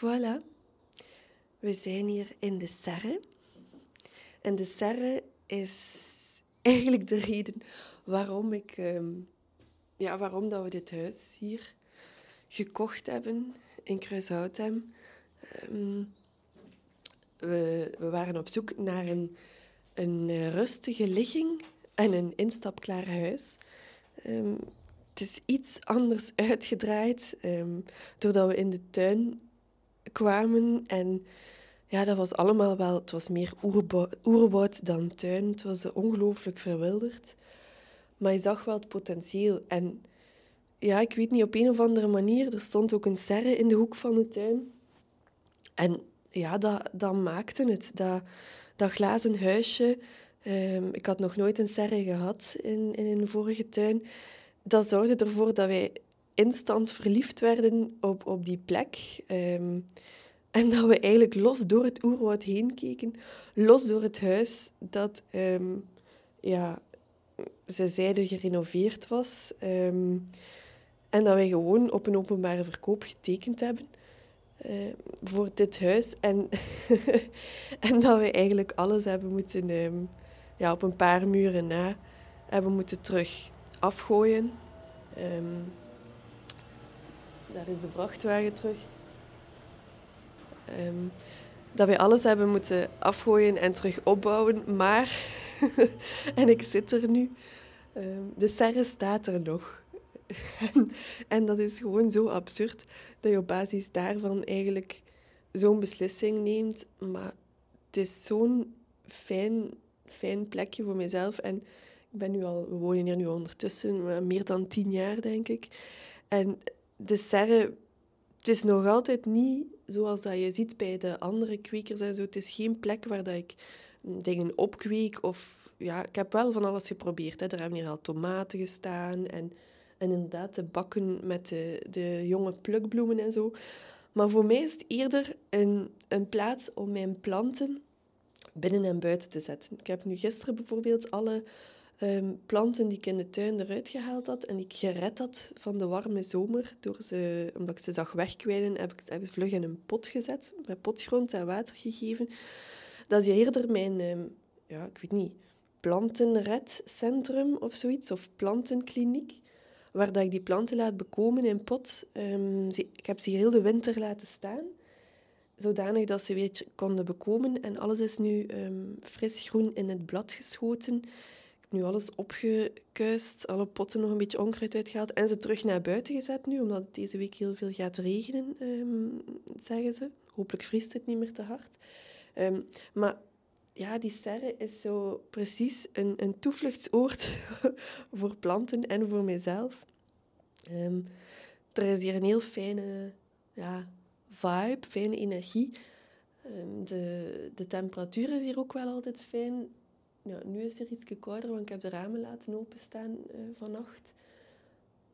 Voilà. We zijn hier in de Serre. En de Serre is eigenlijk de reden waarom, ik, ehm, ja, waarom dat we dit huis hier gekocht hebben in Kruishoutem. Um, we, we, waren op zoek naar een, een eh, rustige ligging en een instapklaar huis. Um, het is iets anders uitgedraaid, doordat we in de tuin kwamen en ja, dat was allemaal wel... Het was meer oerwoud dan tuin. Het was ongelooflijk verwilderd. Maar je zag wel het potentieel. En ja, ik weet niet, op een of andere manier... Er stond ook een serre in de hoek van de tuin. En ja, dat, dat maakte het. Dat, dat glazen huisje... Um, ik had nog nooit een serre gehad in, in een vorige tuin. Dat zorgde ervoor dat wij instant verliefd werden op, op die plek. Um, en dat we eigenlijk los door het oerwoud heen keken, los door het huis dat, ehm, ja, ze zeiden gerenoveerd was. Ehm, en dat wij gewoon op een openbare verkoop getekend hebben voor dit huis. En, en dat we eigenlijk alles hebben moeten, ja, op een paar muren na, hebben moeten terug afgooien. Daar is de vrachtwagen terug. Ehm, dat wij alles hebben moeten afgooien en terug opbouwen. Maar, en ik zit er nu, ehm, de serre staat er nog. en dat is gewoon zo absurd dat je op basis daarvan eigenlijk zo'n beslissing neemt. Maar het is zo'n fijn, fijn plekje voor mezelf. En ik ben nu al, we wonen hier nu ondertussen meer dan tien jaar, denk ik. En de serre, het is nog altijd niet zoals dat je ziet bij de andere kwekers en zo. Het is geen plek waar dat ik dingen opkweek. Of, ja, ik heb wel van alles geprobeerd. Hè. Er hebben hier al tomaten gestaan en, en inderdaad de bakken met de, de jonge plukbloemen en zo. Maar voor mij is het eerder een, een plaats om mijn planten binnen en buiten te zetten. Ik heb nu gisteren bijvoorbeeld alle um, planten die ik in de tuin eruit gehaald had en ik gered had van de warme zomer, door ze, omdat ik ze zag wegkwijnen, heb ik ze vlug in een pot gezet, met potgrond en water gegeven. Dat is eerder mijn, um, ja, ik weet niet, plantenredcentrum of zoiets, of plantenkliniek, waar dat ik die planten laat bekomen in pot. Um, ik heb ze heel de winter laten staan zodanig dat ze weer konden bekomen. En alles is nu fris groen in het blad geschoten nu alles opgekuist, alle potten nog een beetje onkruid uitgehaald en ze terug naar buiten gezet nu, omdat het deze week heel veel gaat regenen, um, zeggen ze. Hopelijk vriest het niet meer te hard. Um, maar ja, die serre is zo precies een, een toevluchtsoord voor planten en voor mijzelf. Um, er is hier een heel fijne ja, vibe, fijne energie. de, de temperatuur is hier ook wel altijd fijn ja, nu is er iets kouder, want ik heb de ramen laten openstaan uh, vannacht.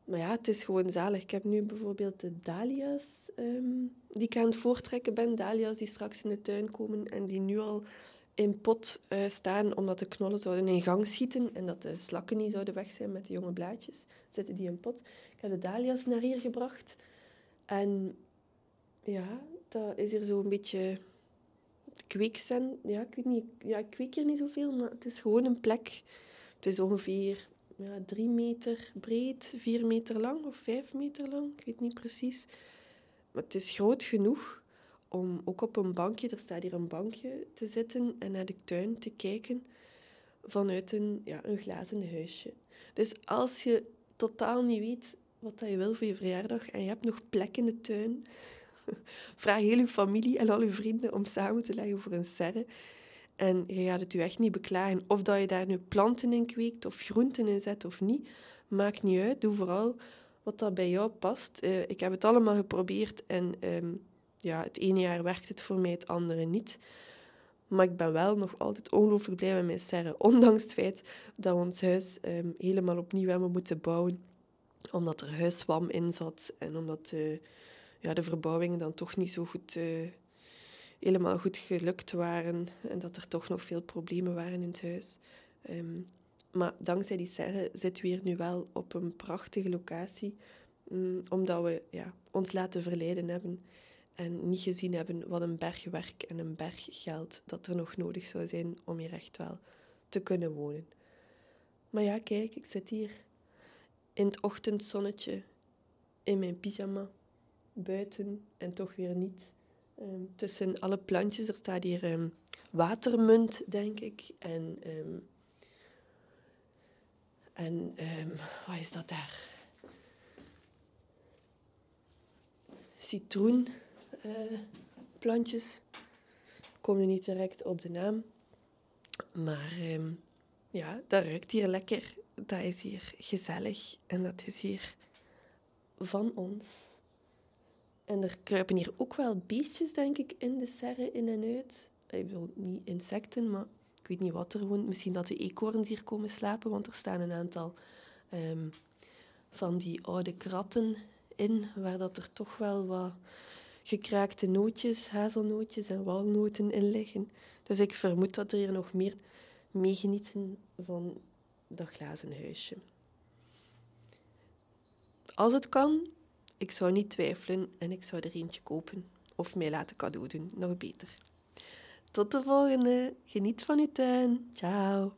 Maar ja, het is gewoon zalig. Ik heb nu bijvoorbeeld de dahlia's um, die ik aan het voortrekken ben. Dahlia's die straks in de tuin komen en die nu al in pot uh, staan omdat de knollen zouden in gang schieten en dat de slakken niet zouden weg zijn met de jonge blaadjes. Zitten die in pot. Ik heb de dahlia's naar hier gebracht. En ja, dat is hier zo een beetje ja, ik weet niet, ja, ik niet zoveel, maar het is gewoon een plek. Het is ongeveer ja, drie meter breed, vier meter lang of vijf meter lang, ik weet niet precies. Maar het is groot genoeg om ook op een bankje, er staat hier een bankje, te zitten en naar de tuin te kijken vanuit een, ja, een glazen huisje. Dus als je totaal niet weet wat je wil voor je verjaardag en je hebt nog plek in de tuin, Vraag heel uw familie en al uw vrienden om samen te leggen voor een serre. En je gaat het u echt niet beklagen. Of dat je daar nu planten in kweekt of groenten in zet of niet. Maakt niet uit. Doe vooral wat dat bij jou past. Uh, ik heb het allemaal geprobeerd en um, ja, het ene jaar werkt het voor mij, het andere niet. Maar ik ben wel nog altijd ongelooflijk blij met mijn serre. Ondanks het feit dat we ons huis um, helemaal opnieuw hebben moeten bouwen. Omdat er huiswam in zat en omdat... Uh, ja, de verbouwingen dan toch niet zo goed, uh, helemaal goed gelukt waren. En dat er toch nog veel problemen waren in het huis. Um, maar dankzij die serre zitten we hier nu wel op een prachtige locatie. Um, omdat we ja, ons laten verleiden hebben. En niet gezien hebben wat een berg werk en een berg geld dat er nog nodig zou zijn om hier echt wel te kunnen wonen. Maar ja, kijk, ik zit hier in het ochtendzonnetje, in mijn pyjama, buiten en toch weer niet. Ehm, tussen alle plantjes, er staat hier um, watermunt, denk ik. En, um, en wat is dat daar? Citroenplantjes. Uh, Kom je niet direct op de naam. Maar ja, dat ruikt hier lekker. Dat is hier gezellig en dat is hier van ons. En er kruipen hier ook wel beestjes, denk ik, in de serre in en uit. Ik bedoel, niet insecten, maar ik weet niet wat er woont. Misschien dat de eekhoorns hier komen slapen, want er staan een aantal um, van die oude kratten in, waar dat er toch wel wat gekraakte nootjes, hazelnootjes en walnoten in liggen. Dus ik vermoed dat er hier nog meer meegenieten van dat glazen huisje. Als het kan, ik zou niet twijfelen en ik zou er eentje kopen of mij laten cadeau doen, nog beter. Tot de volgende. Geniet van uw tuin. Ciao.